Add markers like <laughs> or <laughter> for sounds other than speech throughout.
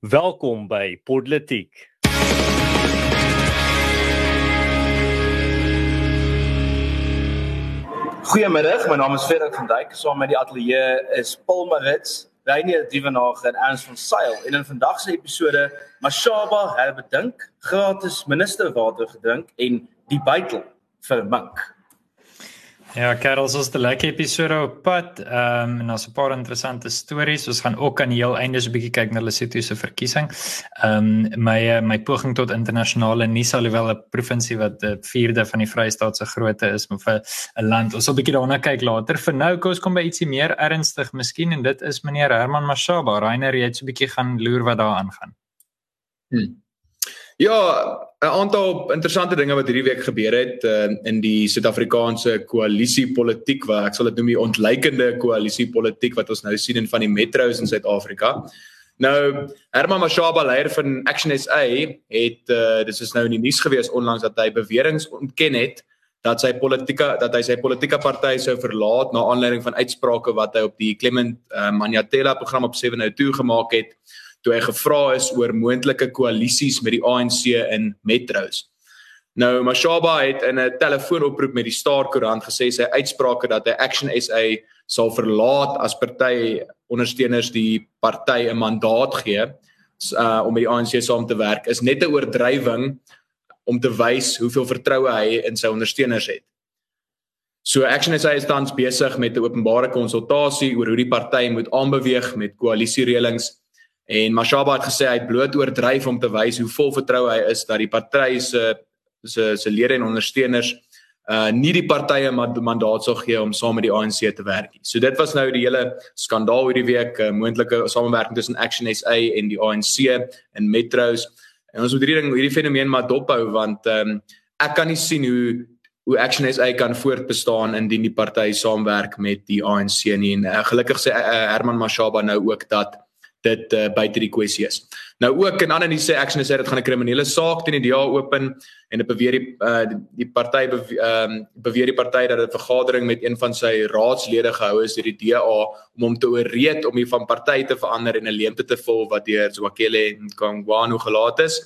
Welkom by Politiek. Goeiemiddag, my naam is Ferrik van Dijk. Saam met die ateljee is Paul Marits, Reinier Dievenage en Ernst van Sail. En in vandag se episode, Mashaba herbedink, gratis ministerwater gedrink en die bytel vir Mink. Ja, Karel, ons het 'n lekker episode op pad. Ehm um, en daar's 'n paar interessante stories. Ons gaan ook aan die heel einde so 'n bietjie kyk na Lesotho se verkiesing. Ehm um, my eh, my poging tot internasionale nuus alhoewel 'n provinsie wat 'n vierde van die Vrystaat se grootte is, maar vir 'n land. Ons sal 'n bietjie daarna kyk later. Vir nou kom ons kom by ietsie meer ernstig miskien en dit is meneer Herman Mashaba. Rainer, jy het so 'n bietjie gaan loer wat daar aangaan. Hmm. Ja, 'n aantal interessante dinge wat hierdie week gebeur het uh, in die Suid-Afrikaanse koalisiepolitiek waar ek sal dit noem die ontleikende koalisiepolitiek wat ons nou sien in van die metro's in Suid-Afrika. Nou Herman Mashaba leier van Action SA het uh, dis is nou in die nuus gewees onlangs dat hy beweringe ontken het dat sy politieke dat hy sy politieke party sou verlaat na aanleiding van uitsprake wat hy op die Clement uh, Manyathela program op 702 gemaak het toe hy gevra is oor moontlike koalisies met die ANC in metros. Nou Mashaba het in 'n telefoonoproep met die Star Koerant gesê sy uitsprake dat hy Action SA sal verlaat as party ondersteuners die party 'n mandaat gee uh, om met die ANC saam te werk is net 'n oordrywing om te wys hoeveel vertroue hy in sy ondersteuners het. So Action SA is tans besig met 'n openbare konsultasie oor hoe die party moet aanbeweeg met koalisiereëlings En Mashaba het gesê hy het bloot oordryf om te wys hoe vol vertroue hy is dat die party se se se lede en ondersteuners uh nie die partye mandaat sou gee om saam met die ANC te werk nie. So dit was nou die hele skandaal hierdie week, uh, moontlike samewerking tussen Action SA en die ANC in metros. En ons moet hierdie ding hierdie fenomeen maar dophou want ehm um, ek kan nie sien hoe hoe Action SA kan voortbestaan indien die party saamwerk met die ANC nie. En uh, gelukkig sê uh, Herman Mashaba nou ook dat dit uh, buite die kwessie is. Nou ook en ander sê Action sê dit gaan 'n kriminele saak teen die DA open en dit beweer die uh, die, party ehm bewe, um, beweer die party dat 'n vergadering met een van sy raadslede gehou is deur die DA om hom te ooreed om die van party te verander en 'n leemte te vul wat deur Zwakele en Kangwano gelaat is.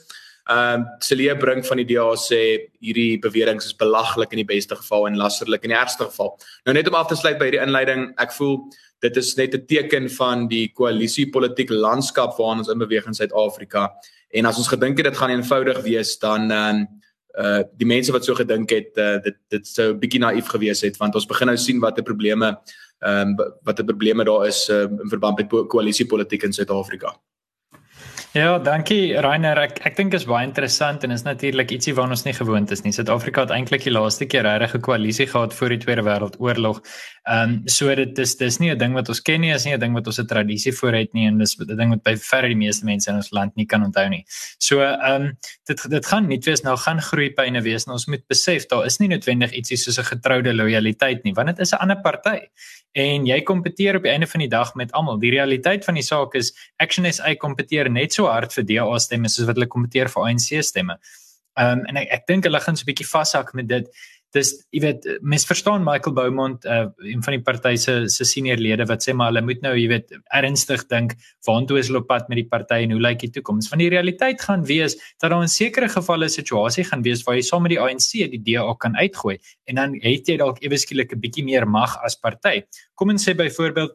Ehm um, Celia Brink van die DA sê hierdie beweringe is belaglik in die beste geval en lasterlik in die ergste geval. Nou net om af te sluit by hierdie inleiding, ek voel dit is net 'n teken van die koalisiepolitiek landskap waarin ons in beweeg in Suid-Afrika. En as ons gedink het dit gaan eenvoudig wees, dan ehm uh die mense wat so gedink het, uh, dit dit sou 'n bietjie naïef gewees het want ons begin nou sien watter probleme ehm um, watter probleme daar is uh, in verband met koalisiepolitiek in Suid-Afrika. Ja, dankie Rainer. Ek ek dink is baie interessant en is natuurlik ietsie waarna ons nie gewoond is nie. Suid-Afrika het eintlik die laaste keer regtig 'n koalisie gehad voor die Tweede Wêreldoorlog. Ehm um, so dit dis dis nie 'n ding wat ons ken nie, is nie 'n ding wat ons 'n tradisie vooruit nie en dis 'n ding wat by verre die meeste mense in ons land nie kan onthou nie. So ehm um, dit dit gaan nie wees nou gaan groeipyne wees. Nou, ons moet besef daar is nie noodwendig ietsie soos 'n getroude lojaliteit nie, want dit is 'n ander party en jy kompeteer op die einde van die dag met almal. Die realiteit van die saak is Action SA kompeteer net so hard vir DA stemme soos wat hulle kompeteer vir ANC stemme. Ehm um, en ek ek dink hulle gaan so 'n bietjie vashak met dit dis jy weet mens verstaan Michael Beaumont uh, een van die party se se senior lede wat sê maar hulle moet nou jy weet ernstig dink waantoe is hulle op pad met die party en hoe lyk die toekoms? Van die realiteit gaan wees dat daar in sekere gevalle 'n situasie gaan wees waar jy saam met die ANC die DA kan uitgooi en dan het jy dalk ewe skielik 'n bietjie meer mag as party kom en sê byvoorbeeld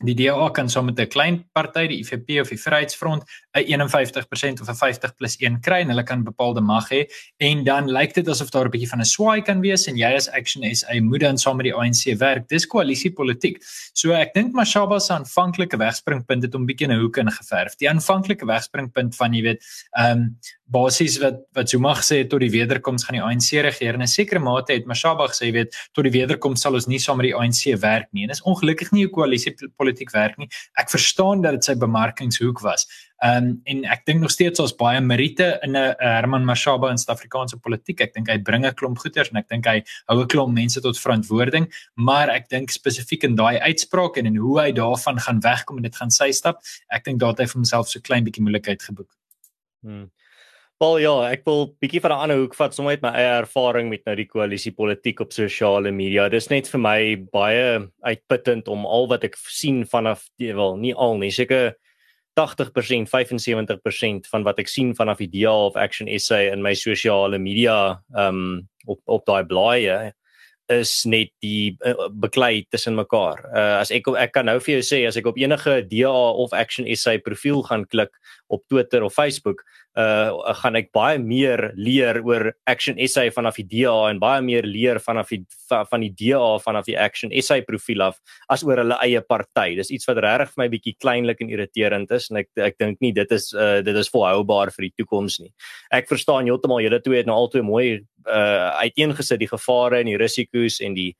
die DA kan saam met 'n klein party die IFP of die Vryheidsfront 'n 51% of 'n 50 plus 1 kry en hulle kan bepaalde mag hê. En dan lyk dit asof daar 'n bietjie van 'n swaai kan wees en jy as Action SA moet dan saam met die ANC werk. Dis koalisiepolitiek. So ek dink Mashaba se aanvanklike wegspringpunt het om bietjie 'n hoek ingeverf. Die aanvanklike wegspringpunt van jy weet ehm um, basies wat wat Zuma gesê het tot die wederkoms gaan die ANC regeer en 'n sekere mate het Mashaba gesê weet tot die wederkoms sal ons nie saam met die ANC werk nie. En is ongelukkig nie 'n koalisiepolitiek werk nie. Ek verstaan dat dit sy bemarkingshoek was Ehm um, en ek dink nog steeds ons baie Merite in 'n Herman Mashaba in Suid-Afrikaanse politiek. Ek dink hy bring 'n klomp goeders en ek dink hy hou 'n klomp mense tot verantwoording, maar ek dink spesifiek in daai uitspraak en en hoe hy daarvan gaan wegkom en dit gaan sy stap, ek dink daar het hy vir homself so klein bietjie moeilikheid geboek. Hmm. Wel ja, ek wil bietjie van 'n ander hoek vat sommer uit my eie ervaring met nou die koalisie politiek op sosiale media. Dis net vir my baie uitputtend om al wat ek sien vanaf die wel nie al nie, seker 80%, 75% van wat ek sien vanaf die DA of Action SA in my sosiale media um op op daai blaaie is net die uh, beklei tussen mekaar. Uh as ek ek kan nou vir jou sê as ek op enige DA of Action SA profiel gaan klik op Twitter of Facebook, uh gaan ek baie meer leer oor Action SA vanaf die DA en baie meer leer vanaf die van die DA vanaf die Action SA profiel af as oor hulle eie party. Dis iets wat regtig vir my bietjie kleinlik en irriterend is en ek ek dink nie dit is uh dit is volhoubaar vir die toekoms nie. Ek verstaan heeltemal julle twee het nou altoe mooi uh uiteengesit die gevare en die risiko's en die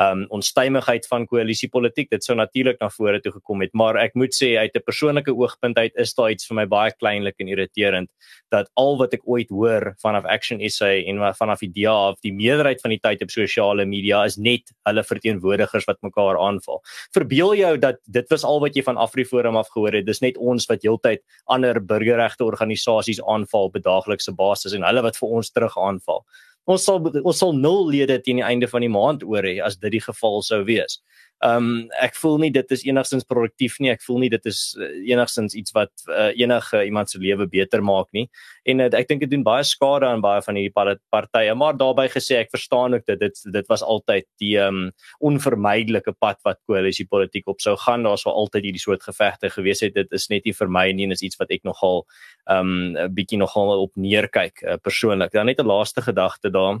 um onstuimigheid van koalisiepolitiek. Dit sou natuurlik na vore toe gekom het maar ek moet sê uit 'n persoonlike oogpunt uit is daar iets vir my baie kleinlik en irriterend dat al wat ek ooit hoor vanaf Action SA en vanaf die DA of die meerderheid van die tyd op sosiale media is net hulle verteenwoordigers wat mekaar aanval. Verbeel jou dat dit was al wat jy van AfriForum af gehoor het. Dis net ons wat heeltyd ander burgerregte organisasies aanval op daaglikse basis en hulle wat vir ons terug aanval ons sal ons sal nul lede teen die einde van die maand oor hê as dit die geval sou wees. Um ek voel nie dit is enigstens produktief nie. Ek voel nie dit is uh, enigstens iets wat uh, enige iemand se lewe beter maak nie. En uh, ek dink dit doen baie skade aan baie van hierdie partye. Maar daarbey gesê ek verstaan ook dat dit dit was altyd die um onvermydelike pad wat koalisiepolitiek op sou gaan. Daar sou altyd hierdie soort gevegte gewees het. Dit is net nie vir my nie en is iets wat ek nogal um 'n bietjie nogal op neerkyk uh, persoonlik. Dan net 'n laaste gedagte daar.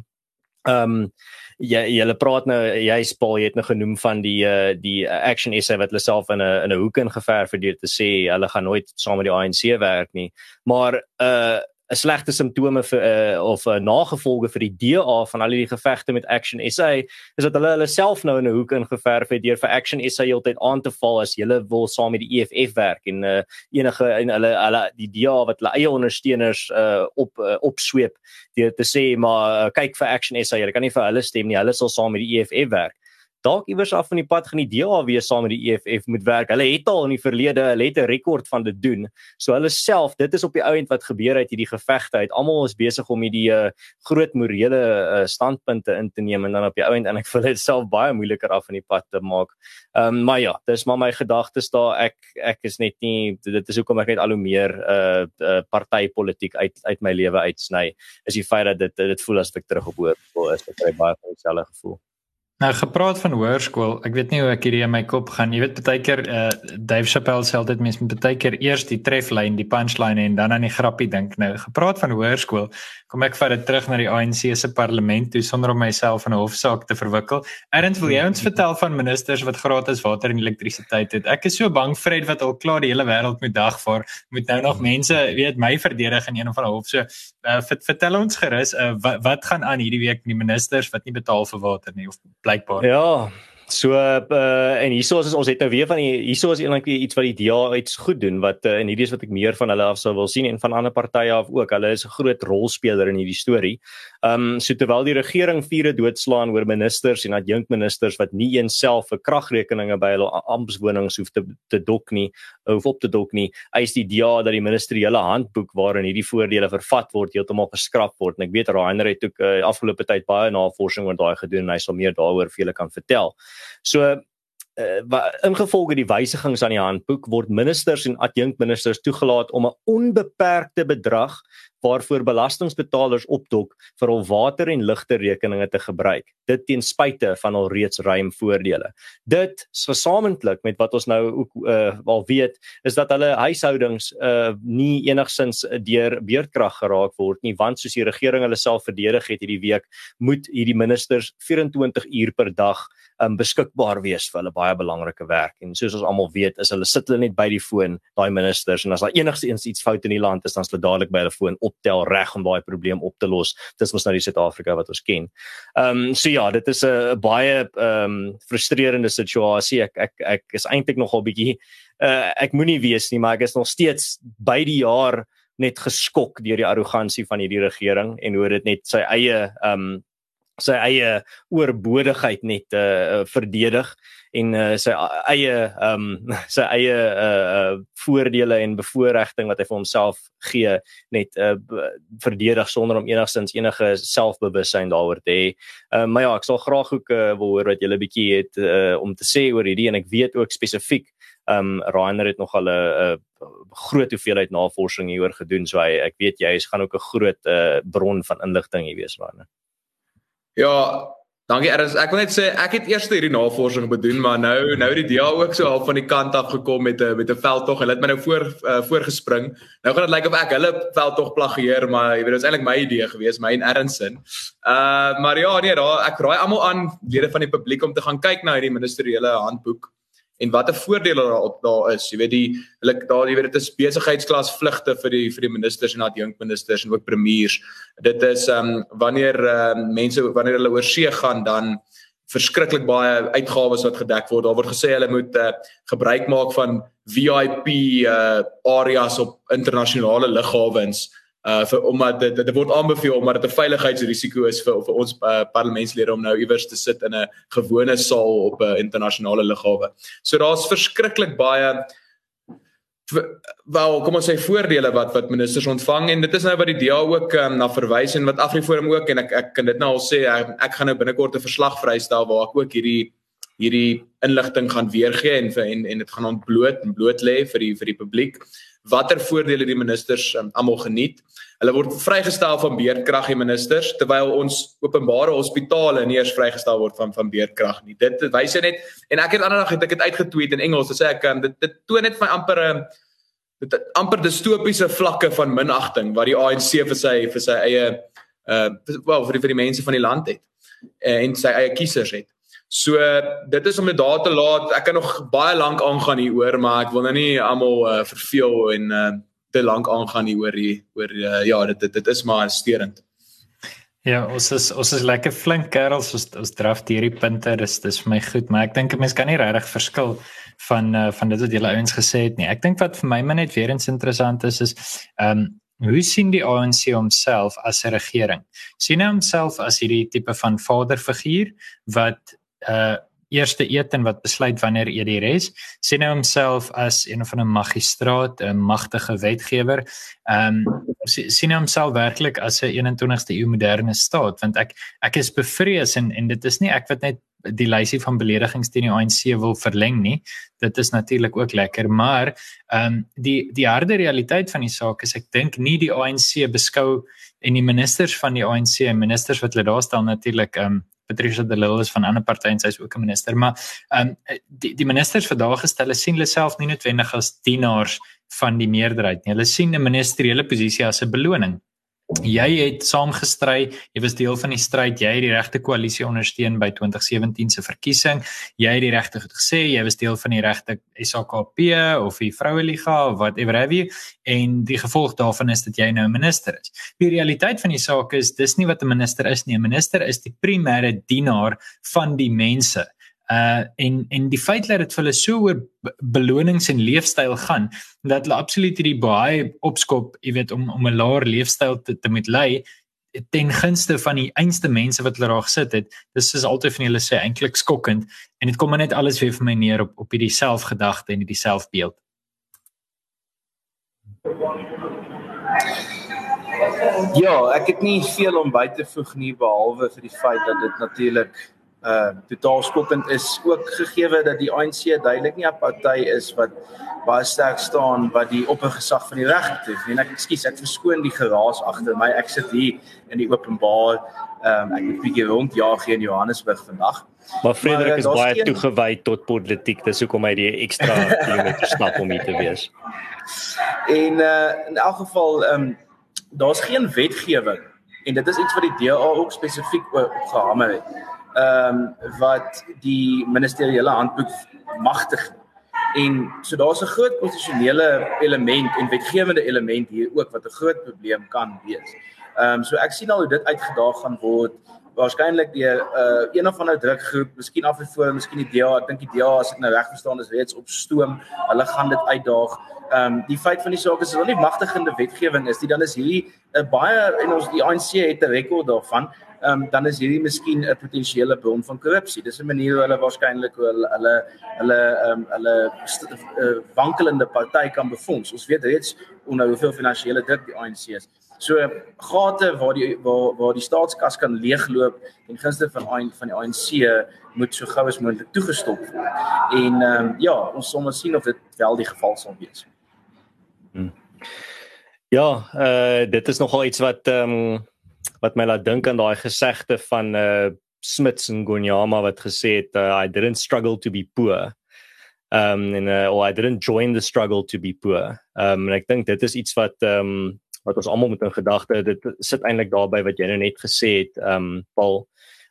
Um jy julle praat nou jy's Paul jy het nou genoem van die uh, die action essay wat hulle self in 'n in 'n hoek ingeverf het deur te sê hulle gaan nooit saam met die ANC werk nie. Maar uh 'n slegte simptome vir uh, of 'n uh, nagevolge vir die DA van al die gevegte met Action SA is dat hulle hulle self nou in 'n hoek ingeverf het deur vir Action SA heeltyd aan te val as hulle wil saam met die EFF werk en uh, enige en hulle hulle die DA wat hulle eie ondersteuners uh, op uh, opsweep deur te sê maar uh, kyk vir Action SA jy kan nie vir hulle stem nie hulle sal saam met die EFF werk dalk iewers af van die pad gaan die DA weer saam met die EFF moet werk. Hulle het al in die verlede, hulle 'n rekord van dit doen. So hulle self, dit is op die ount wat gebeur het hierdie gevegte uit. Almal is besig om hierdie uh, groot morele uh, standpunte in te neem en dan op die ount en ek voel dit self baie moeiliker af van die pad te maak. Ehm um, maar ja, dis maar my gedagtes daar. Ek ek is net nie dit is hoekom ek net al hoe meer uh, uh partytetiek uit uit my lewe uitsny. Is die feit dat dit dit voel as ek terug op hoër is. Ek kry baie van dieselfde gevoel. Nou gepraat van hoërskool, ek weet nie hoe ek hierdie in my kop gaan. Jy weet baie keer uh Dave Chappelle sê altyd mense moet baie keer eers die treflyn, die punchline en dan aan die grappie dink. Nou gepraat van hoërskool, kom ek vat dit terug na die ANC se parlement toe sonder om myself in 'n hofsaak te verwikkel. Erns, wil jy ons vertel van ministers wat gratis water en elektrisiteit het? Ek is so bang Fred wat al klaar die hele wêreld met dagvaar, moet nou nog mense, weet my verdedig in een of ander hof. So uh, vertel ons gerus, uh, wat, wat gaan aan hierdie week met die ministers wat nie betaal vir water nie of blykbaar. Ja. So uh en hierso is ons het nou weer van die hierso is eintlik iets wat die DA iets goed doen wat uh, en hierdie is wat ek meer van hulle af sou wil sien en van ander partye af ook. Hulle is 'n groot rolspeler in hierdie storie. Um so terwyl die regering vure doodslaan oor ministers en adjunkministers wat nie eens self vir kragrekeninge by hulle amptswonings hoef te te dok nie, hoef op te dok nie, eis die DA dat die ministeriële handboek waarin hierdie voordele vervat word heeltemal geskraap word. En ek weet Rainer het ook uh, afgelope tyd baie navorsing oor daai gedoen en hy sal meer daaroor vir julle kan vertel. So uh, ingevolge die wysigings aan die handboek word ministers en adjunkministers toegelaat om 'n onbeperkte bedrag waarvoor belastingbetalers opdok vir hul water en ligte rekeninge te gebruik. Dit ten spyte van al reeds ruim voordele. Dit gesamentlik met wat ons nou ook uh, al weet, is dat hulle huishoudings uh, nie enigsins deur beurtkrag geraak word nie, want soos die regering hulle self verdedig het hierdie week, moet hierdie ministers 24 uur per dag um, beskikbaar wees vir hulle baie belangrike werk en soos ons almal weet is hulle sit hulle net by die foon daai ministers en as daar enigsins iets fout in die land is dan is hulle dadelik by hulle foon optel reg om daai probleem op te los dis mos nou die Suid-Afrika wat ons ken. Ehm um, so ja, dit is 'n baie ehm um, frustrerende situasie. Ek ek ek is eintlik nogal bietjie uh, ek moenie wees nie, maar ek is nog steeds by die jaar net geskok deur die arrogansie van hierdie regering en hoe dit net sy eie ehm um, sy eie oorbodigheid net uh verdedig en uh, <laughs> sy eie ehm um, sy eie uh, uh voordele en bevoordiging wat hy vir homself gee net uh verdedig sonder om enigstens enige selfbewussyn daaroor te hê. Uh, maar ja, ek sal graag ook uh, wil hoor wat julle bietjie het uh, om te sê oor hierdie en ek weet ook spesifiek Ehm um, Rainer het nog al 'n groot hoeveelheid navorsing hieroor gedoen, so hy ek weet jy is gaan ook 'n groot uh, bron van inligting hier wees Rainer. Ja, Dankie Ernst. Ek wil net sê ek het eers hierdie navorsing bedoel, maar nou nou die DA ook so half van die kant af gekom met 'n met 'n veldtog. Hulle het my nou voor uh, voorgespring. Nou gaan dit lyk of ek hulle veldtog plagieer, maar jy weet dit was eintlik my idee gewees, my en Ernst se. Uh maar ja, nee, daar ek raai almal aan lede van die publiek om te gaan kyk na hierdie ministeriële handboek en watter voordele daar daar is. Jy weet die hulle daar jy weet dit is besigheidsklas vlugte vir die vir die ministers en adjunkministers en ook premiers. Dit is ehm um, wanneer ehm um, mense wanneer hulle oor see gaan dan verskriklik baie uitgawes wat gedek word. Daar word gesê hulle moet uh, gebruik maak van VIP uh, areas op internasionale lughawens uh vir omdat dit dit word aanbeveel omdat dit 'n veiligheidsrisiko is vir vir ons uh, parlementslede om nou iewers te sit in 'n gewone saal op 'n internasionale lughawe. So daar's verskriklik baie wel kom ons sê voordele wat wat ministers ontvang en dit is nou wat die DA ook um, na verwys en wat Afriforum ook en ek ek kan dit nou al sê ek, ek gaan nou binnekort 'n verslag vrystel waar ek ook hierdie hierdie inligting gaan weergee en en en dit gaan ontbloot en bloot lê vir die vir die publiek watter voordele die ministers um, almal geniet. Hulle word vrygestel van beerdkrag die ministers terwyl ons openbare hospitale nie eers vrygestel word van van beerdkrag nie. Dit wys net en ek het ander dag het ek dit uitgetweet in Engels te sê ek um, dit dit toon net my amper 'n um, dit amper distopiese vlakke van minagting wat die ANC vir sy vir sy eie uh wel vir die, vir die mense van die land het en sy eie kiesers het. So dit is om dit daar te laat. Ek kan nog baie lank aangaan hieroor, maar ek wil nou nie almal uh, verveel en uh, te lank aangaan hier oor uh, ja, dit, dit is maar sterend. Ja, ons is ons is lekker flink kerels. Ons ons draf hierdie punte. Dis dis vir my goed, maar ek dink 'n mens kan nie regtig verskil van uh, van dit wat julle ouens gesê het nie. Ek dink wat vir my net weer eens interessant is is ehm um, Hoe sien die ANC homself as 'n regering? Sien hy homself as hierdie tipe van vaderfiguur wat uh eerste eet en wat besluit wanneer jy die res sien hy homself as een van 'n magistraat, 'n magtige wetgewer. Ehm um, sien hy homself werklik as 'n 21ste eeu moderne staat want ek ek is bevrees en en dit is nie ek wat net die lysie van beledigings teen die ANC wil verleng nie. Dit is natuurlik ook lekker, maar ehm um, die die harde realiteit van die saak is ek dink nie die ANC beskou en die ministers van die ANC en ministers wat hulle daar staan natuurlik ehm um, Patricia de Lille is van 'n ander party en sy is ook 'n minister, maar ehm um, die die ministers vandag gestel sien hulle self nie noodwendig as dienaars van die meerderheid nie. Hulle sien 'n ministeriële posisie as 'n beloning jy het saamgestry, jy was deel van die stryd, jy het die regte koalisie ondersteun by 2017 se verkiesing. Jy het die regte goed gesê, jy was deel van die regte SAKP of die Vroueliga of whatever have you en die gevolg daarvan is dat jy nou 'n minister is. Die realiteit van die saak is dis nie wat 'n minister is nie. 'n Minister is die primêre dienaar van die mense uh en en die feit dat dit vir hulle so oor belonings en leefstyl gaan dat hulle absoluut hierdie baie opskop, jy weet om om 'n laer leefstyl te te moet lei ten gunste van die einste mense wat hulle daar gesit het. Dis is altyd van hulle sê eintlik skokkend en dit kom maar net alles weer vir my neer op op hierdie selfgedagte en hierdie selfbeeld. Ja, ek het nie veel om by te voeg nie behalwe vir die feit dat dit natuurlik uh totaal skokkend is ook gegee dat die ANC duidelik nie 'n party is wat baie sterk staan wat die oppergesag van die reg betref. En ek ekskuus, ek verskoon die geraas agter my. Ek sit hier in die openbaar. Ehm um, ek het 'n bietjie rond jaar hier in Johannesburg vandag. Maar Frederik maar, is baie geen... toegewy tot politiek. Dis hoekom hy die ekstra kilometer <laughs> stap om hier te wees. En uh in elk geval ehm um, daar's geen wetgewing en dit is iets wat die DA ook spesifiek opgehamer het ehm um, wat die ministeriële handboek magtig en so daar's 'n groot konstitusionele element en wetgewende element hier ook wat 'n groot probleem kan wees. Ehm um, so ek sien al hoe dit uitgedaag gaan word waarskynlik deur uh, een of ander drukgroep, miskien af en voor, miskien die DA, ek dink die DA as ek nou reg verstaan is reeds op stoom. Hulle gaan dit uitdaag. Ehm um, die feit van die saak is as hulle nie magtigende wetgewing is, die dan is hierdie 'n uh, baie en ons die ANC het 'n rekord daarvan um, dan is hierdie miskien 'n potensiële bron van korrupsie. Dis 'n manier hoe hulle waarskynlik hulle hulle hulle um, hulle uh, wankelende party kan befonds. Ons weet reeds onder hoeveel finansiële druk die ANC is. So gate waar die waar waar die staatskas kan leegloop en gunste van ANC van die ANC moet so gou as moontlik toegestop word. En ehm um, ja, ons sal maar sien of dit wel die geval sal wees. Ja, uh dit is nogal iets wat ehm um, wat my laat dink aan daai gesegde van uh Smits en Gonyama wat gesê het uh, I didn't struggle to be poor. Um and uh, or I didn't join the struggle to be poor. Um en ek dink dit is iets wat ehm um, wat ons almal moet in gedagte dit sit eintlik daarby wat jy nou net gesê het um Paul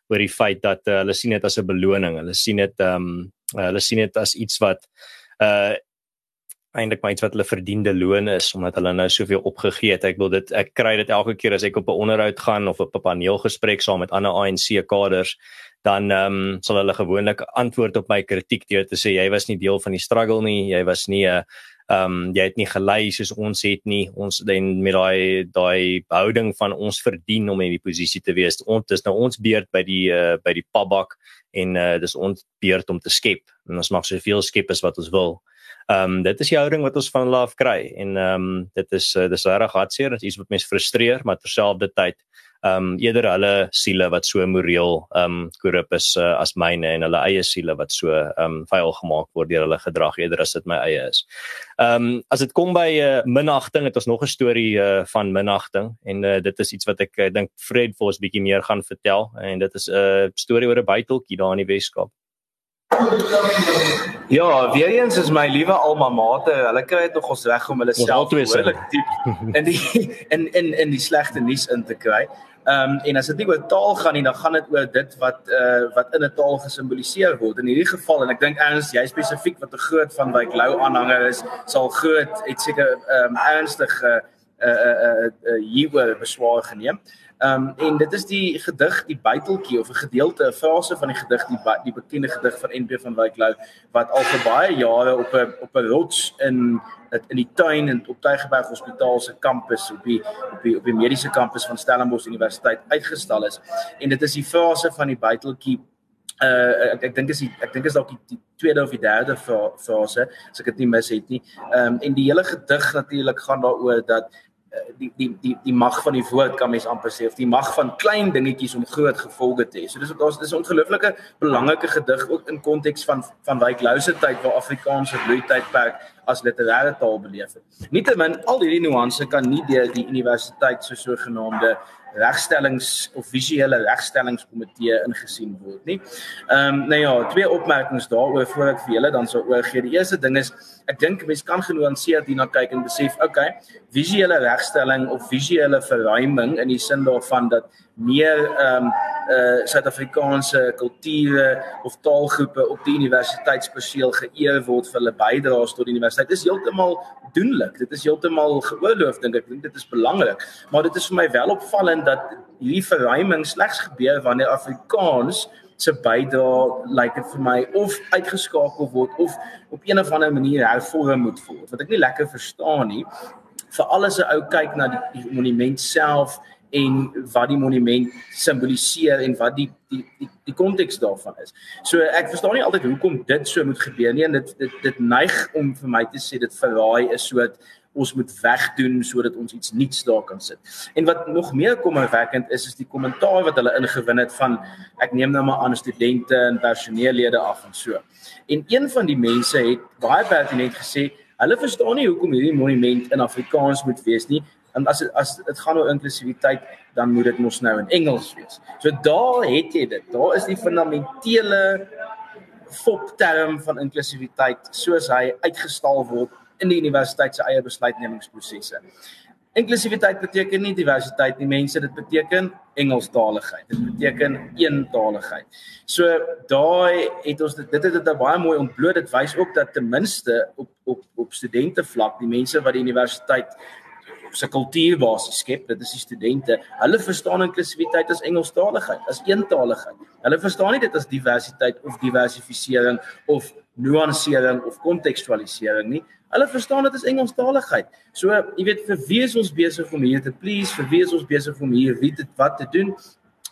oor die feit dat uh, hulle sien dit as 'n beloning. Hulle sien dit um uh, hulle sien dit as iets wat uh eintlik maar iets wat hulle verdiende loon is omdat hulle nou soveel opgegee het. Ek wil dit ek kry dit elke keer as ek op 'n onderhoud gaan of op 'n paneelgesprek saam met ander ANC kaders dan ehm um, sal hulle gewoonlik antwoord op my kritiek deur te sê jy was nie deel van die struggle nie, jy was nie 'n uh, ehm um, jy het nie gelei soos ons het nie. Ons dan met daai daai houding van ons verdien om in die posisie te wees. Ons dis nou ons beurt by die uh, by die pabak en uh, dis ons beurt om te skep. En ons mag soveel skep as wat ons wil. Ehm um, dit is die houding wat ons van hulle af kry en ehm um, dit is uh, dis reg hartseer. Dit is iets wat mense frustreer, maar terselfdertyd ehm um, eerder hulle siele wat so moreel ehm um, korrup is uh, as myne en hulle eie siele wat so ehm um, vuil gemaak word deur hulle gedrag eerder as dit my eie is. Ehm um, as dit kom by uh, minagting, het ons nog 'n storie uh, van minagting en uh, dit is iets wat ek uh, dink Fred vir ons bietjie meer gaan vertel en dit is 'n uh, storie oor 'n buiteltjie daar in die Weskaap. Ja, weer eens is my liewe alma mater, hulle kry dit nog ons reg om hulle self behoorlik diep in die <laughs> in in in die slegte nuus in te kry. Ehm um, en as dit nie oor taal gaan nie, dan gaan dit oor dit wat uh wat in 'n taal gesimboliseer word. In hierdie geval en ek dink erns jy spesifiek wat 'n groot van Wyk Lou aanhanger is, sal groot het seker ehm um, ernstige uh uh uh, uh hieroor beswaar geneem. Ehm um, en dit is die gedig die buiteltjie of 'n gedeelte 'n fase van die gedig die die bekende gedig van NP van Wyk Lou wat al vir baie jare op 'n op 'n rots in in die tuin en op Tygerberg Hospitaal se kampus op die op die op die mediese kampus van Stellenbosch Universiteit uitgestal is. En dit is die fase van die buiteltjie uh ek ek dink is die, ek dink is dalk die, die tweede of die derde fase as ek dit nie mis het nie. Ehm um, en die hele gedig natuurlik gaan daaroor dat die die die die mag van die woord kan mens amper sê of die mag van klein dingetjies om groot gevolge te hê. So dis wat ons dis 'n ongelooflike belangrike gedig ook in konteks van van Wyk Lou se tyd waar Afrikaans 'n bloeitydperk as literêre taal beleef het. Nietemin al hierdie nuance kan nie deur die universiteit so sogenaamde regstellings of visuele regstellingskomitee ingesien word nie. Ehm um, nou ja, twee opmerkings daaroor voor ek vir julle dan sou oorgee. Die eerste ding is ek dink mense kan genuanceerd hierna kyk en besef, okay, visuele regstelling of visuele verruiming in die sin daarvan dat meer ehm um, uh Suid-Afrikaanse kulture of taalgroepe op die universiteitsperseel geëer word vir hulle bydraes tot die universiteit. Dit is heeltemal doenlik. Dit is heeltemal geoorloof dink. Ek dink dit is belangrik. Maar dit is vir my wel opvallend dat hierdie verruiming slegs gebeur wanneer Afrikaans se bydrae lyk like dit vir my of uitgeskakel word of op een of ander manier hervorm moet word. Wat ek nie lekker verstaan nie. Vir alles 'n ou kyk na die, die monument self en wat die monument simboliseer en wat die die die die konteks daarvan is. So ek verstaan nie altyd hoekom dit so moet gebeur nie en dit dit dit neig om vir my te sê dit verraai is sodat ons moet wegdoen sodat ons iets nuuts daar kan sit. En wat nog meer kommerwekkend is is die kommentaar wat hulle ingewin het van ek neem nou maar aan studente en personeellede af en so. En een van die mense het baie pertinent gesê hulle verstaan nie hoekom hierdie monument in Afrikaans moet wees nie en as as dit gaan oor inklusiwiteit dan moet dit mos nou in Engels wees. So daar het jy dit. Daar is die fundamentele fopterm van inklusiwiteit soos hy uitgestal word in die universiteit se eie besluitnemingsprosesse. Inklusiwiteit beteken nie diversiteit nie, mense, dit beteken Engelstaligheid. Dit beteken eentaligheid. So daai het ons dit dit het dit baie mooi ontbloot. Dit wys ook dat ten minste op op op studente vlak, die mense wat die universiteit se kultuurbasis skep, dit is die studente. Hulle verstaan inklusiwiteit as Engelstaligheid, as eentaligheid. Hulle verstaan nie dit as diversiteit of diversifisering of nuansering of kontekstualisering nie. Hulle verstaan dit as Engelstaligheid. So, jy weet vir wie is ons besig om hier te please, vir wie is ons besig om hier wie dit wat te doen?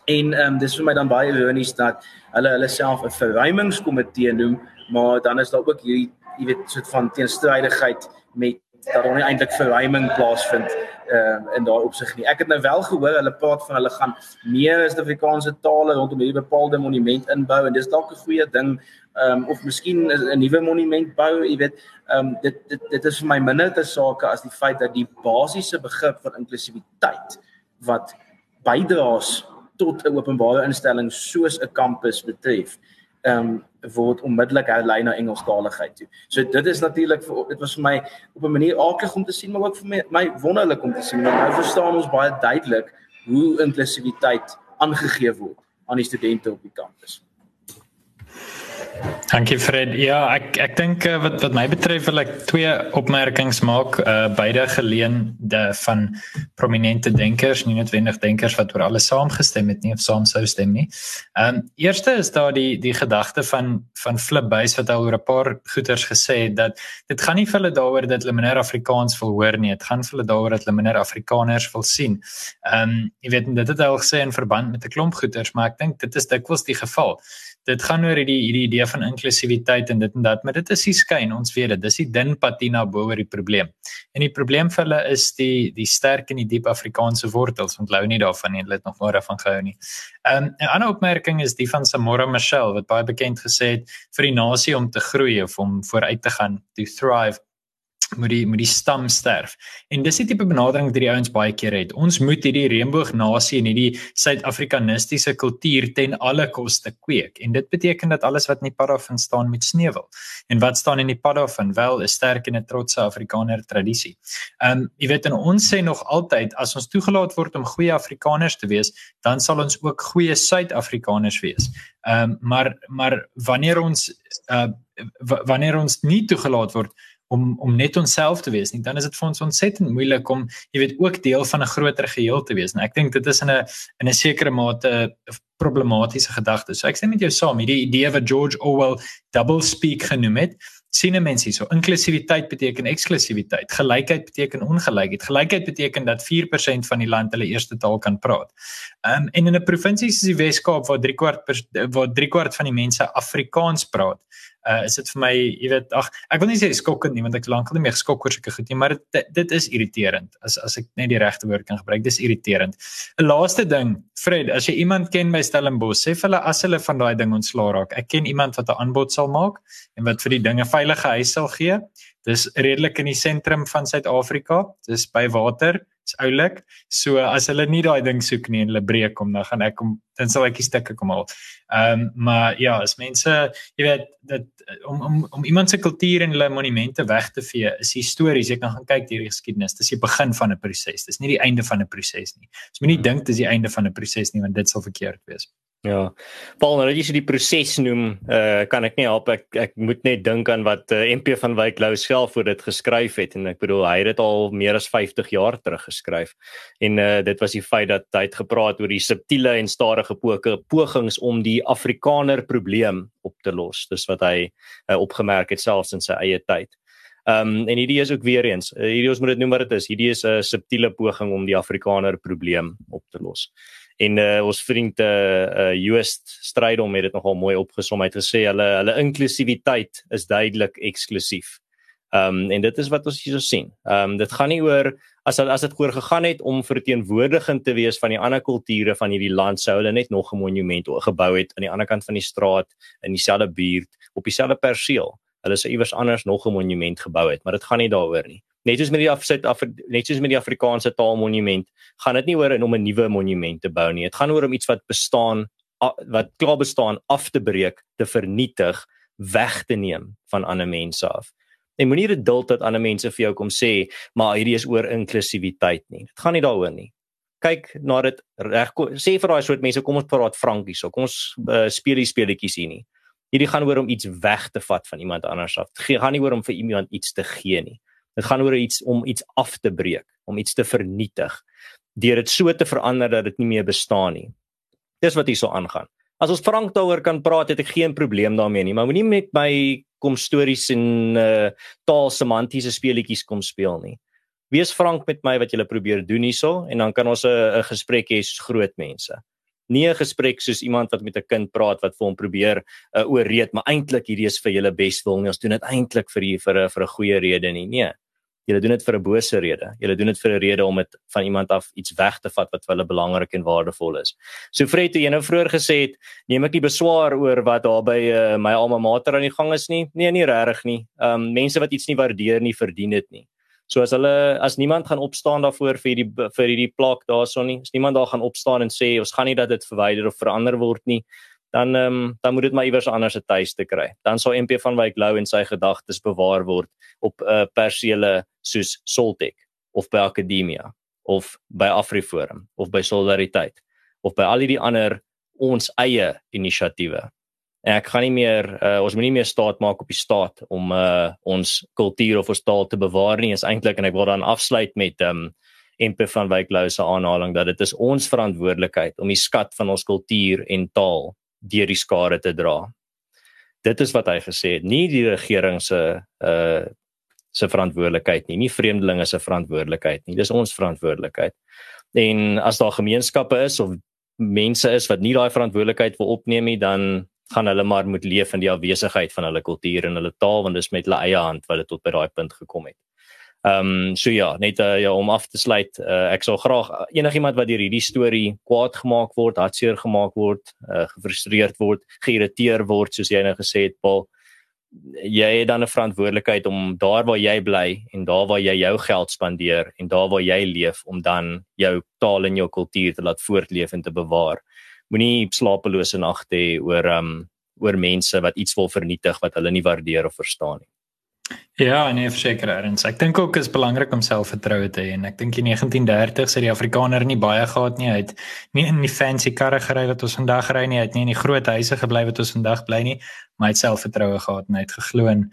En ehm um, dis vir my dan baie ironies dat hulle hulle self 'n verruimingskomitee noem, maar dan is daar ook hierdie jy weet soort van teenstrydigheid met dat nie eintlik verruiming plaasvind ehm uh, in daai opsig nie. Ek het nou wel gehoor hulle praat van hulle gaan meer Suid-Afrikaanse tale rondom hierdie bepaalde monument inbou en dis dalk 'n goeie ding ehm um, of miskien 'n nuwe monument bou, jy weet. Ehm um, dit dit dit is vir my minder te sake as die feit dat die basiese begrip van inklusiwiteit wat bydraes tot 'n openbare instelling soos 'n kampus betref ehm um, word onmiddellik herlei na Engelstaligheid toe. So dit is natuurlik vir dit was vir my op 'n manier aklig om te sien maar ook vir my, my wonderlik om te sien want nou verstaan ons baie duidelik hoe inklusiwiteit aangegee word aan die studente op die kampus. Dankie Fred. Ja, ek ek dink uh, wat wat my betref wil ek twee opmerkings maak, uh beide geleende van prominente denkers, nie noodwendig denkers wat oor alles saamgestem het nie of saam sou stem nie. Ehm um, eerste is daar die die gedagte van van Flip Buys wat al oor 'n paar goeters gesê het dat dit gaan nie vir hulle daaroor dat hulle minder Afrikaans wil hoor nie, dit gaan vir hulle daaroor dat hulle minder Afrikaners wil sien. Ehm um, jy weet dit het hy al gesê in verband met 'n klomp goeters, maar ek dink dit is dikwels die geval dit gaan oor hierdie hierdie idee van inklusiwiteit en dit en dat, maar dit is die skyn, ons weet dit, dis die dun patina bo oor die probleem. En die probleem vir hulle is die die sterk en die diep Afrikaanse wortels, onthou nie daarvan nie, hulle het nog maar daarvan gehou nie. Um, 'n ander opmerking is die van Samora Michelle wat baie bekend gesê het vir die nasie om te groei of om vooruit te gaan, to thrive moet die moet die stam sterf. En dis die tipe benadering wat hierdie ouens baie keer het. Ons moet hierdie reënboognasie en hierdie suid-afrikanistiese kultuur ten alle koste kweek. En dit beteken dat alles wat in die pad af staan met sneuwel. En wat staan in die pad af en wel 'n sterk en 'n trotse Afrikaner tradisie. Ehm um, jy weet en ons sê nog altyd as ons toegelaat word om goeie Afrikaners te wees, dan sal ons ook goeie Suid-Afrikaners wees. Ehm um, maar maar wanneer ons uh wanneer ons nie toegelaat word om om net onsself te wees nie dan is dit vir ons ontsettend moeilik om jy weet ook deel van 'n groter geheel te wees. En ek dink dit is in 'n in 'n sekere mate problematiese gedagte. So ek sê met jou saam. Hierdie idee wat George Orwell double speak genoem het sien mense hierso. Inklusiwiteit beteken eksklusiwiteit. Gelykheid beteken ongelykheid. Gelykheid beteken dat 4% van die land hulle eerste taal kan praat. Um, en in 'n provinsie soos die Wes-Kaap waar 3 kwart waar 3 kwart van die mense Afrikaans praat uh is dit vir my jy weet ag ek wil nie sê skokkend nie want ek lankal nie meer geskok oor sulke goed nie maar dit dit is irriterend as as ek net die regte woord kan gebruik dis irriterend. 'n laaste ding Fred as jy iemand ken by Stellenbosch sê vir hulle as hulle van daai ding ontslaa raak. Ek ken iemand wat 'n aanbod sal maak en wat vir die dinge veilige huis sal gee. Dis redelik in die sentrum van Suid-Afrika dis by water is oulik. So as hulle nie daai ding soek nie en hulle breek hom, dan gaan ek hom dan sal ek die stukke kom haal. Ehm um, maar ja, as mense, jy weet, dat om om om iemand se kultuur en hulle monumente weg te vee, is histories. Jy kan gaan kyk hierdie geskiedenis. Dis die begin van 'n proses. Dis nie die einde van 'n proses nie. Jy moenie dink dis die einde van 'n proses nie, want dit sal verkeerd wees. Ja. Paul, nou dat jy so die proses noem, uh kan ek nie help ek ek moet net dink aan wat uh, eh, MP van Wyk Lou self voor dit geskryf het en ek bedoel hy het dit al meer as 50 jaar terug geskryf. En uh dit was die feit dat hy het gepraat oor die subtiele en stadige pogings om die Afrikaner probleem op te los. Dis wat hy uh, opgemerk het selfs in sy eie tyd. Um en hierdie is ook weer eens, uh, hierdie ons moet dit noem wat dit is. Hierdie is 'n subtiele poging om die Afrikaner probleem op te los en uh, ons vriend eh uh, Joost Strydom het dit nogal mooi opgesom. Hy het gesê hulle hulle inklusiwiteit is duidelik eksklusief. Ehm um, en dit is wat ons hierso sien. Ehm um, dit gaan nie oor as as dit oor gegaan het om verteenwoordigend te wees van die ander kulture van hierdie land sou hulle net nog 'n monument gebou het aan die ander kant van die straat in dieselfde buurt op dieselfde perseel. Hulle sou iewers anders nog 'n monument gebou het, maar dit gaan nie daaroor nie net soos met die Afsit Af net soos met die Afrikaanse taalmonument, gaan dit nie oor om 'n nuwe monument te bou nie. Dit gaan oor om iets wat bestaan wat klaar bestaan af te breek, te vernietig, weg te neem van ander mense af. En moenie dit duld dat ander mense vir jou kom sê, maar hierdie is oor inklusiwiteit nie. Dit gaan nie daaroor nie. Kyk na dit reg sê vir daai soort mense kom ons praat Frankie so. Kom ons uh, speel die speletjies hier nie. Hierdie gaan oor om iets weg te vat van iemand anders af. Dit gaan nie oor om vir iemand iets te gee nie. Dit gaan oor iets om iets af te breek, om iets te vernietig, deur dit so te verander dat dit nie meer bestaan nie. Dis wat hierso aangaan. As ons Frank daaroor kan praat, het ek geen probleem daarmee nie, maar moenie met my kom stories en uh taal semantiese speletjies kom speel nie. Wees frank met my wat jy probeer doen hierso en dan kan ons 'n gesprek hê soos groot mense. Nie 'n gesprek soos iemand wat met 'n kind praat wat vir hom probeer uh, oorreed, maar eintlik hierdie is vir julle beswil nie. Ons doen dit eintlik vir hier vir 'n vir 'n goeie rede nie. Nee. Julle doen dit vir 'n bose rede. Julle doen dit vir 'n rede om dit van iemand af iets weg te vat wat vir hulle belangrik en waardevol is. So Fred, jy nou vroeër gesê het, neem ek nie beswaar oor wat daar by uh, my alma mater aan die gang is nie. Nee, nie regtig nie. Ehm um, mense wat iets nie waardeer nie, verdien dit nie. So as hulle as niemand gaan opstaan daarvoor vir hierdie vir hierdie plak daarson nie, as niemand daar gaan opstaan en sê ons gaan nie dat dit verwyder of verander word nie, dan ehm um, dan moet dit maar iewers anders 'n tuiste kry. Dan sal MP van Wyk Lou en sy gedagtes bewaar word op 'n uh, persele soos Soltech of by Akademia of by Afriforum of by Solidariteit of by al hierdie ander ons eie inisiatiewe. En ek gaan nie meer uh, ons moet nie meer staat maak op die staat om uh, ons kultuur of ons taal te bewaar nie. Is eintlik en ek wil dan afsluit met ehm um, MP van Wyk Lou se aanhaling dat dit is ons verantwoordelikheid om die skat van ons kultuur en taal deur die skare te dra. Dit is wat hy gesê het, nie die regering se uh se verantwoordelikheid nie, nie vreemdelinge se verantwoordelikheid nie. Dis ons verantwoordelikheid. En as daar gemeenskappe is of mense is wat nie daai verantwoordelikheid wil opneem nie, dan gaan hulle maar moet leef in die afwesigheid van hulle kultuur en hulle taal want dit is met hulle eie hand wat dit tot by daai punt gekom het. Ehm um, so ja, net uh, ja om af te sluit, uh, ek sou graag uh, enigiemand wat deur hierdie storie kwaad gemaak word, hartseer gemaak word, uh, gefrustreerd word, geïrriteer word soos jy nou gesê het, Paul, jy het dan 'n verantwoordelikheid om daar waar jy bly en daar waar jy jou geld spandeer en daar waar jy leef om dan jou taal en jou kultuur te laat voortleef en te bewaar. Moenie slapelose nagte hê oor ehm um, oor mense wat iets wil vernietig wat hulle nie waardeer of verstaan nie. Ja, nee, verseker erns. Ek dink ook is belangrik om selfvertroue te hê en ek dink in 1930s het die Afrikaner nie baie gehad nie. Hy het nie in die fancy karre gery wat ons vandag ry nie. Hy het nie in die groot huise gebly wat ons vandag bly nie, maar hy het selfvertroue gehad en hy het geglo in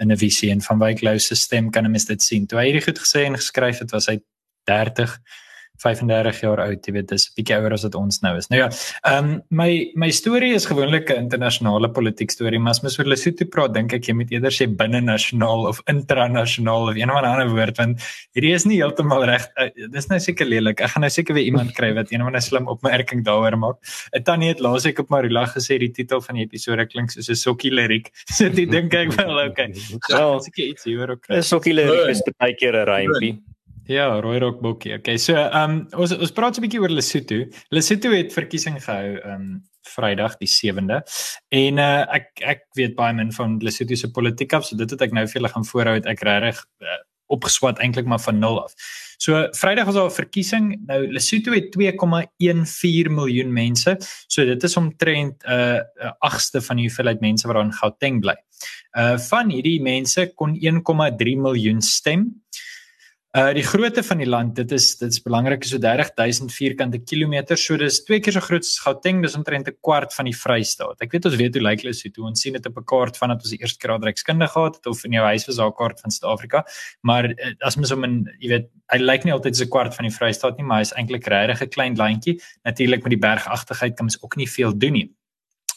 'n visie en van Wyk Lou se stem kan 'n mens dit sien. Toe hy hierdie goed gesê en geskryf het, was hy 30 35 jaar oud, jy weet, dis 'n bietjie ouer as wat ons nou is. Nou ja, ehm um, my my storie is gewoonlik 'n internasionale politiek storie, maar as mens oor Lesotho praat, dink ek jy moet eerder sê binne nasionaal of intranasionaal of een of ander woord want hierdie is nie heeltemal reg. Uh, dis nou seker lelik. Ek gaan nou seker weer iemand kry wat een of ander slim opmerking daaroor maak. 'n Tannie het laas ek op Marula gesê die titel van die episode klink soos 'n sokkie liriek. <laughs> So dit dink ek wel okay. <laughs> Ja, seker iets hieroor ook. 'n Sokkie liriek is baie keer 'n rympie. Ja, rooi rok bokkie. Okay, so ehm um, ons ons praat 'n bietjie oor Lesotho. Lesotho het verkiesing gehou ehm um, Vrydag die 7de. En uh ek ek weet baie min van Lesotho se politiek af, so dit het ek nou vir julle gaan voorhou het ek regtig uh, opgeswat eintlik maar van 0 af. So Vrydag was daar 'n verkiesing. Nou Lesotho het 2,14 miljoen mense. So dit is omtrent 'n uh, 'n agste van die hoeveelheid mense wat daar in Gauteng bly. Uh van hierdie mense kon 1,3 miljoen stem. Uh die grootte van die land, dit is dit is belangrik, so 30000 vierkante kilometer. So dis twee keer so groot as Gauteng, dis omtrent 'n kwart van die Vrystaat. Ek weet ons weet hoe lyk Lesotho. Ons sien dit op 'n kaart vandat ons die eerste keer adrekskunde gehad het of in jou huis was daar 'n kaart van Suid-Afrika. Maar uh, as mens hom in, jy weet, hy lyk nie altyd so 'n kwart van die Vrystaat nie, maar hy's eintlik regtig 'n klein landjie. Natuurlik met die bergagtigheid kan mens ook nie veel doen nie.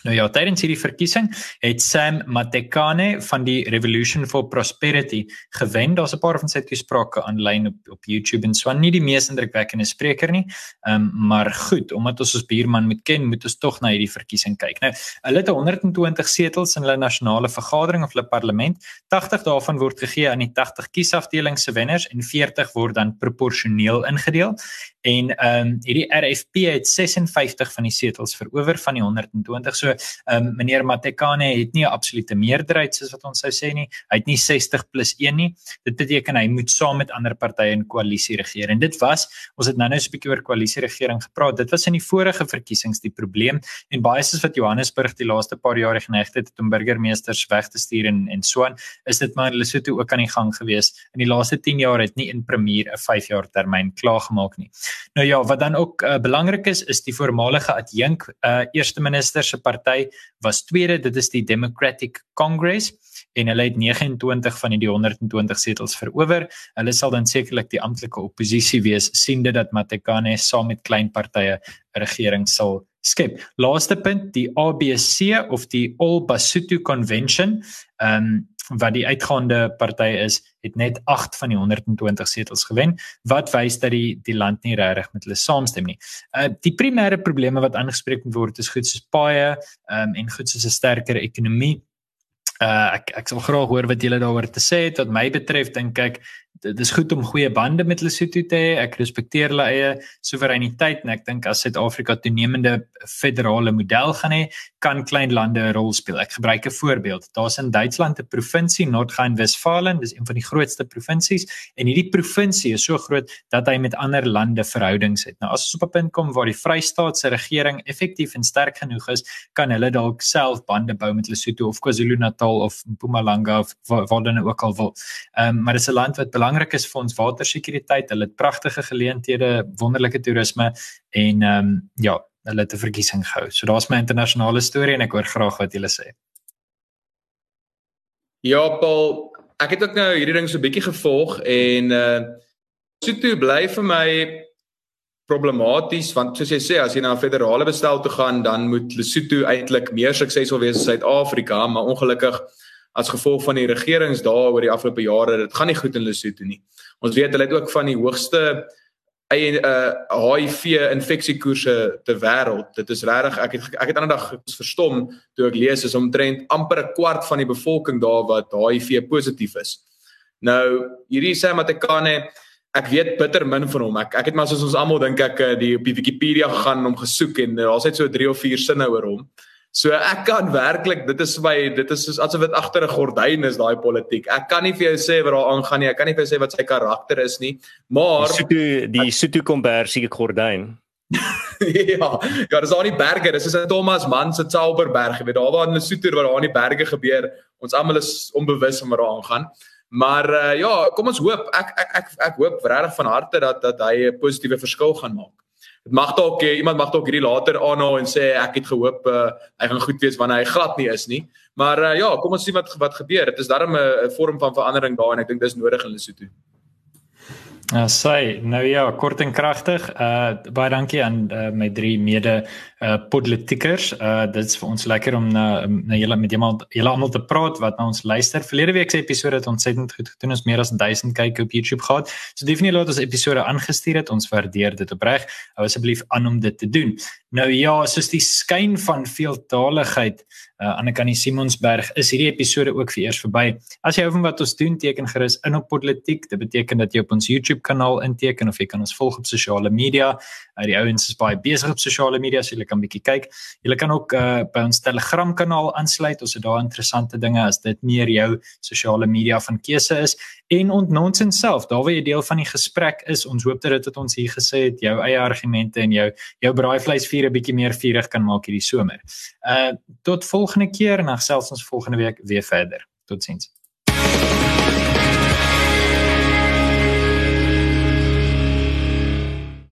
Nou ja, tydens hierdie verkiesing het Sam Matekane van die Revolution for Prosperity gewen. Daar's 'n paar van sy toesprake aanlyn op op YouTube en so. Nie die mees indrukwekkende spreker nie. Ehm um, maar goed, omdat ons ons buurman moet ken, moet ons tog na hierdie verkiesing kyk. Nou, hulle het 120 setels in hulle nasionale vergadering of hulle parlement. 80 daarvan word gegee aan die 80 kiesafdelings se wenners en 40 word dan proporsioneel ingedeel. En ehm um, hierdie RFP het 56 van die setels verower van die 120. So ehm um, meneer Matekane het nie 'n absolute meerderheid soos wat ons sou sê nie. Hy het nie 60 plus 1 nie. Dit beteken hy moet saam met ander partye in koalisie regeer. En dit was ons het nou-nou so 'n bietjie oor koalisie regering gepraat. Dit was in die vorige verkiesings die probleem en baie soos wat Johannesburg die laaste paar jare geneig het om burgemeesters weg te stuur en en so aan, is dit maar Lesotho ook aan die gang gewees. In die laaste 10 jaar het nie in premier 'n 5 jaar termyn klaargemaak nie. Nou ja, wat dan ook uh, belangrik is is die voormalige adjunk uh, eerste minister se party was tweede, dit is die Democratic Congress en hulle het 29 van die 120 setels verower. Hulle sal dan sekerlik die amptelike oppositie wees siende dat Matekane saam met klein partye 'n regering sal skep. Laaste punt, die ABC of die All Basotho Convention, ehm um, wat die uitgaande party is, het net 8 van die 120 setels gewen, wat wys dat die die land nie regtig met hulle saamstem nie. Uh die primêre probleme wat aangespreek word is goed soos paaie um, en goed soos 'n sterker ekonomie. Uh ek ek sal graag hoor wat julle daaroor te sê het. Wat my betref dink ek dit is goed om goeie bande met Lesotho te hê. Ek respekteer hulle eie soewereiniteit en ek dink as Suid-Afrika toenemende federale model gaan hê, kan klein lande 'n rol speel. Ek gebruik 'n voorbeeld. Daar's in Duitsland 'n provinsie, Noord-Rhein-Westfalen, dis een van die grootste provinsies en hierdie provinsie is so groot dat hy met ander lande verhoudings het. Nou as ons op 'n punt kom waar die Vrystaat se regering effektief en sterk genoeg is, kan hulle dalk self bande bou met Lesotho of KwaZulu-Natal of Mpumalanga of waar dan ook al wil. Ehm um, maar dis 'n land wat belangrik is vir ons watersekuriteit. Hulle het pragtige geleenthede, wonderlike toerisme en ehm um, ja, hulle het 'n verkiesing gehou. So daar's my internasionale storie en ek hoor graag wat julle sê. Ja, Paul, ek het ook nou hierdie ding so bietjie gevolg en uh so toe bly vir my problematies want soos jy sê as jy na 'n federale bestel toe gaan dan moet Lesotho eintlik meer suksesvol wees as Suid-Afrika maar ongelukkig as gevolg van die regerings daar oor die afgelope jare, dit gaan nie goed in Lesotho nie. Ons weet hulle het ook van die hoogste eie uh HIV infeksiekoerse ter wêreld. Dit is regtig ek het ek het ander dag verstom toe ek lees is omtrent amper 'n kwart van die bevolking daar wat HIV positief is. Nou hierdie sê Matekane Ek weet bitter min van hom. Ek ek het maar soos ons almal dink ek eh, die op die Wikipedia gegaan om gesoek en daar's net so 3 of 4 sinne oor hom. So ek kan werklik dit is my dit is soos asof dit agter 'n gordyn is daai politiek. Ek kan nie vir jou sê wat daar aangaan nie. Ek kan nie vir jou sê wat sy karakter is nie. Maar die Sutu die Sutu kombersie gordyn. <laughs> ja, ja, dis aan die berge. Dis is 'n Thomas Mann se Zauberberg. Jy weet daar waar in Lesotho waar daar aan die berge gebeur. Ons almal is onbewus van wat daar aangaan. Maar uh, ja, kom ons hoop. Ek ek ek ek hoop regtig van harte dat dat hy 'n positiewe verskil gaan maak dit mag dalk eh, iemand mag dalk hierdie later aanhaal en sê ek het gehoop uh, hy gaan goed wees wanneer hy glad nie is nie. Maar uh, ja, kom ons sien wat wat gebeur. Dit is darem 'n vorm van verandering daar en ek dink dis nodig in Lesotho. Ja, uh, sê nou ja, kort en kragtig. Uh baie dankie aan uh, my drie mede uh politikers. Uh dit is vir ons lekker om na na julle met julle julle almal te praat wat na ons luister. Verlede week se episode het ontsettend goed gedoen. Ons meer as 1000 kyk op YouTube gehad. So definitief laat ons episode aangestuur het. Ons waardeer dit opreg. Hou asseblief aan om dit te doen. Nou ja, soos die skyn van veeltaligheid uh Annelie Simonsberg is hierdie episode ook vir eers verby. As jy hou van wat ons doen, teken gerus in op Politiek. Dit beteken dat jy op ons YouTube kanaal inteken of jy kan ons volg op sosiale media. Uh, die ouens is baie besig op sosiale media, so jy kan bietjie kyk. Jy kan ook uh by ons Telegram kanaal aansluit. Ons het daar interessante dinge as dit meer jou sosiale media van keuse is en ontnonsens self. Daar waar jy deel van die gesprek is. Ons hoop dat dit wat ons hier gesê het, jou eie argumente en jou jou braaivleisvuur 'n bietjie meer vurig kan maak hierdie somer. Uh tot volgende keer en dan selfs ons volgende week weer verder. Totsiens.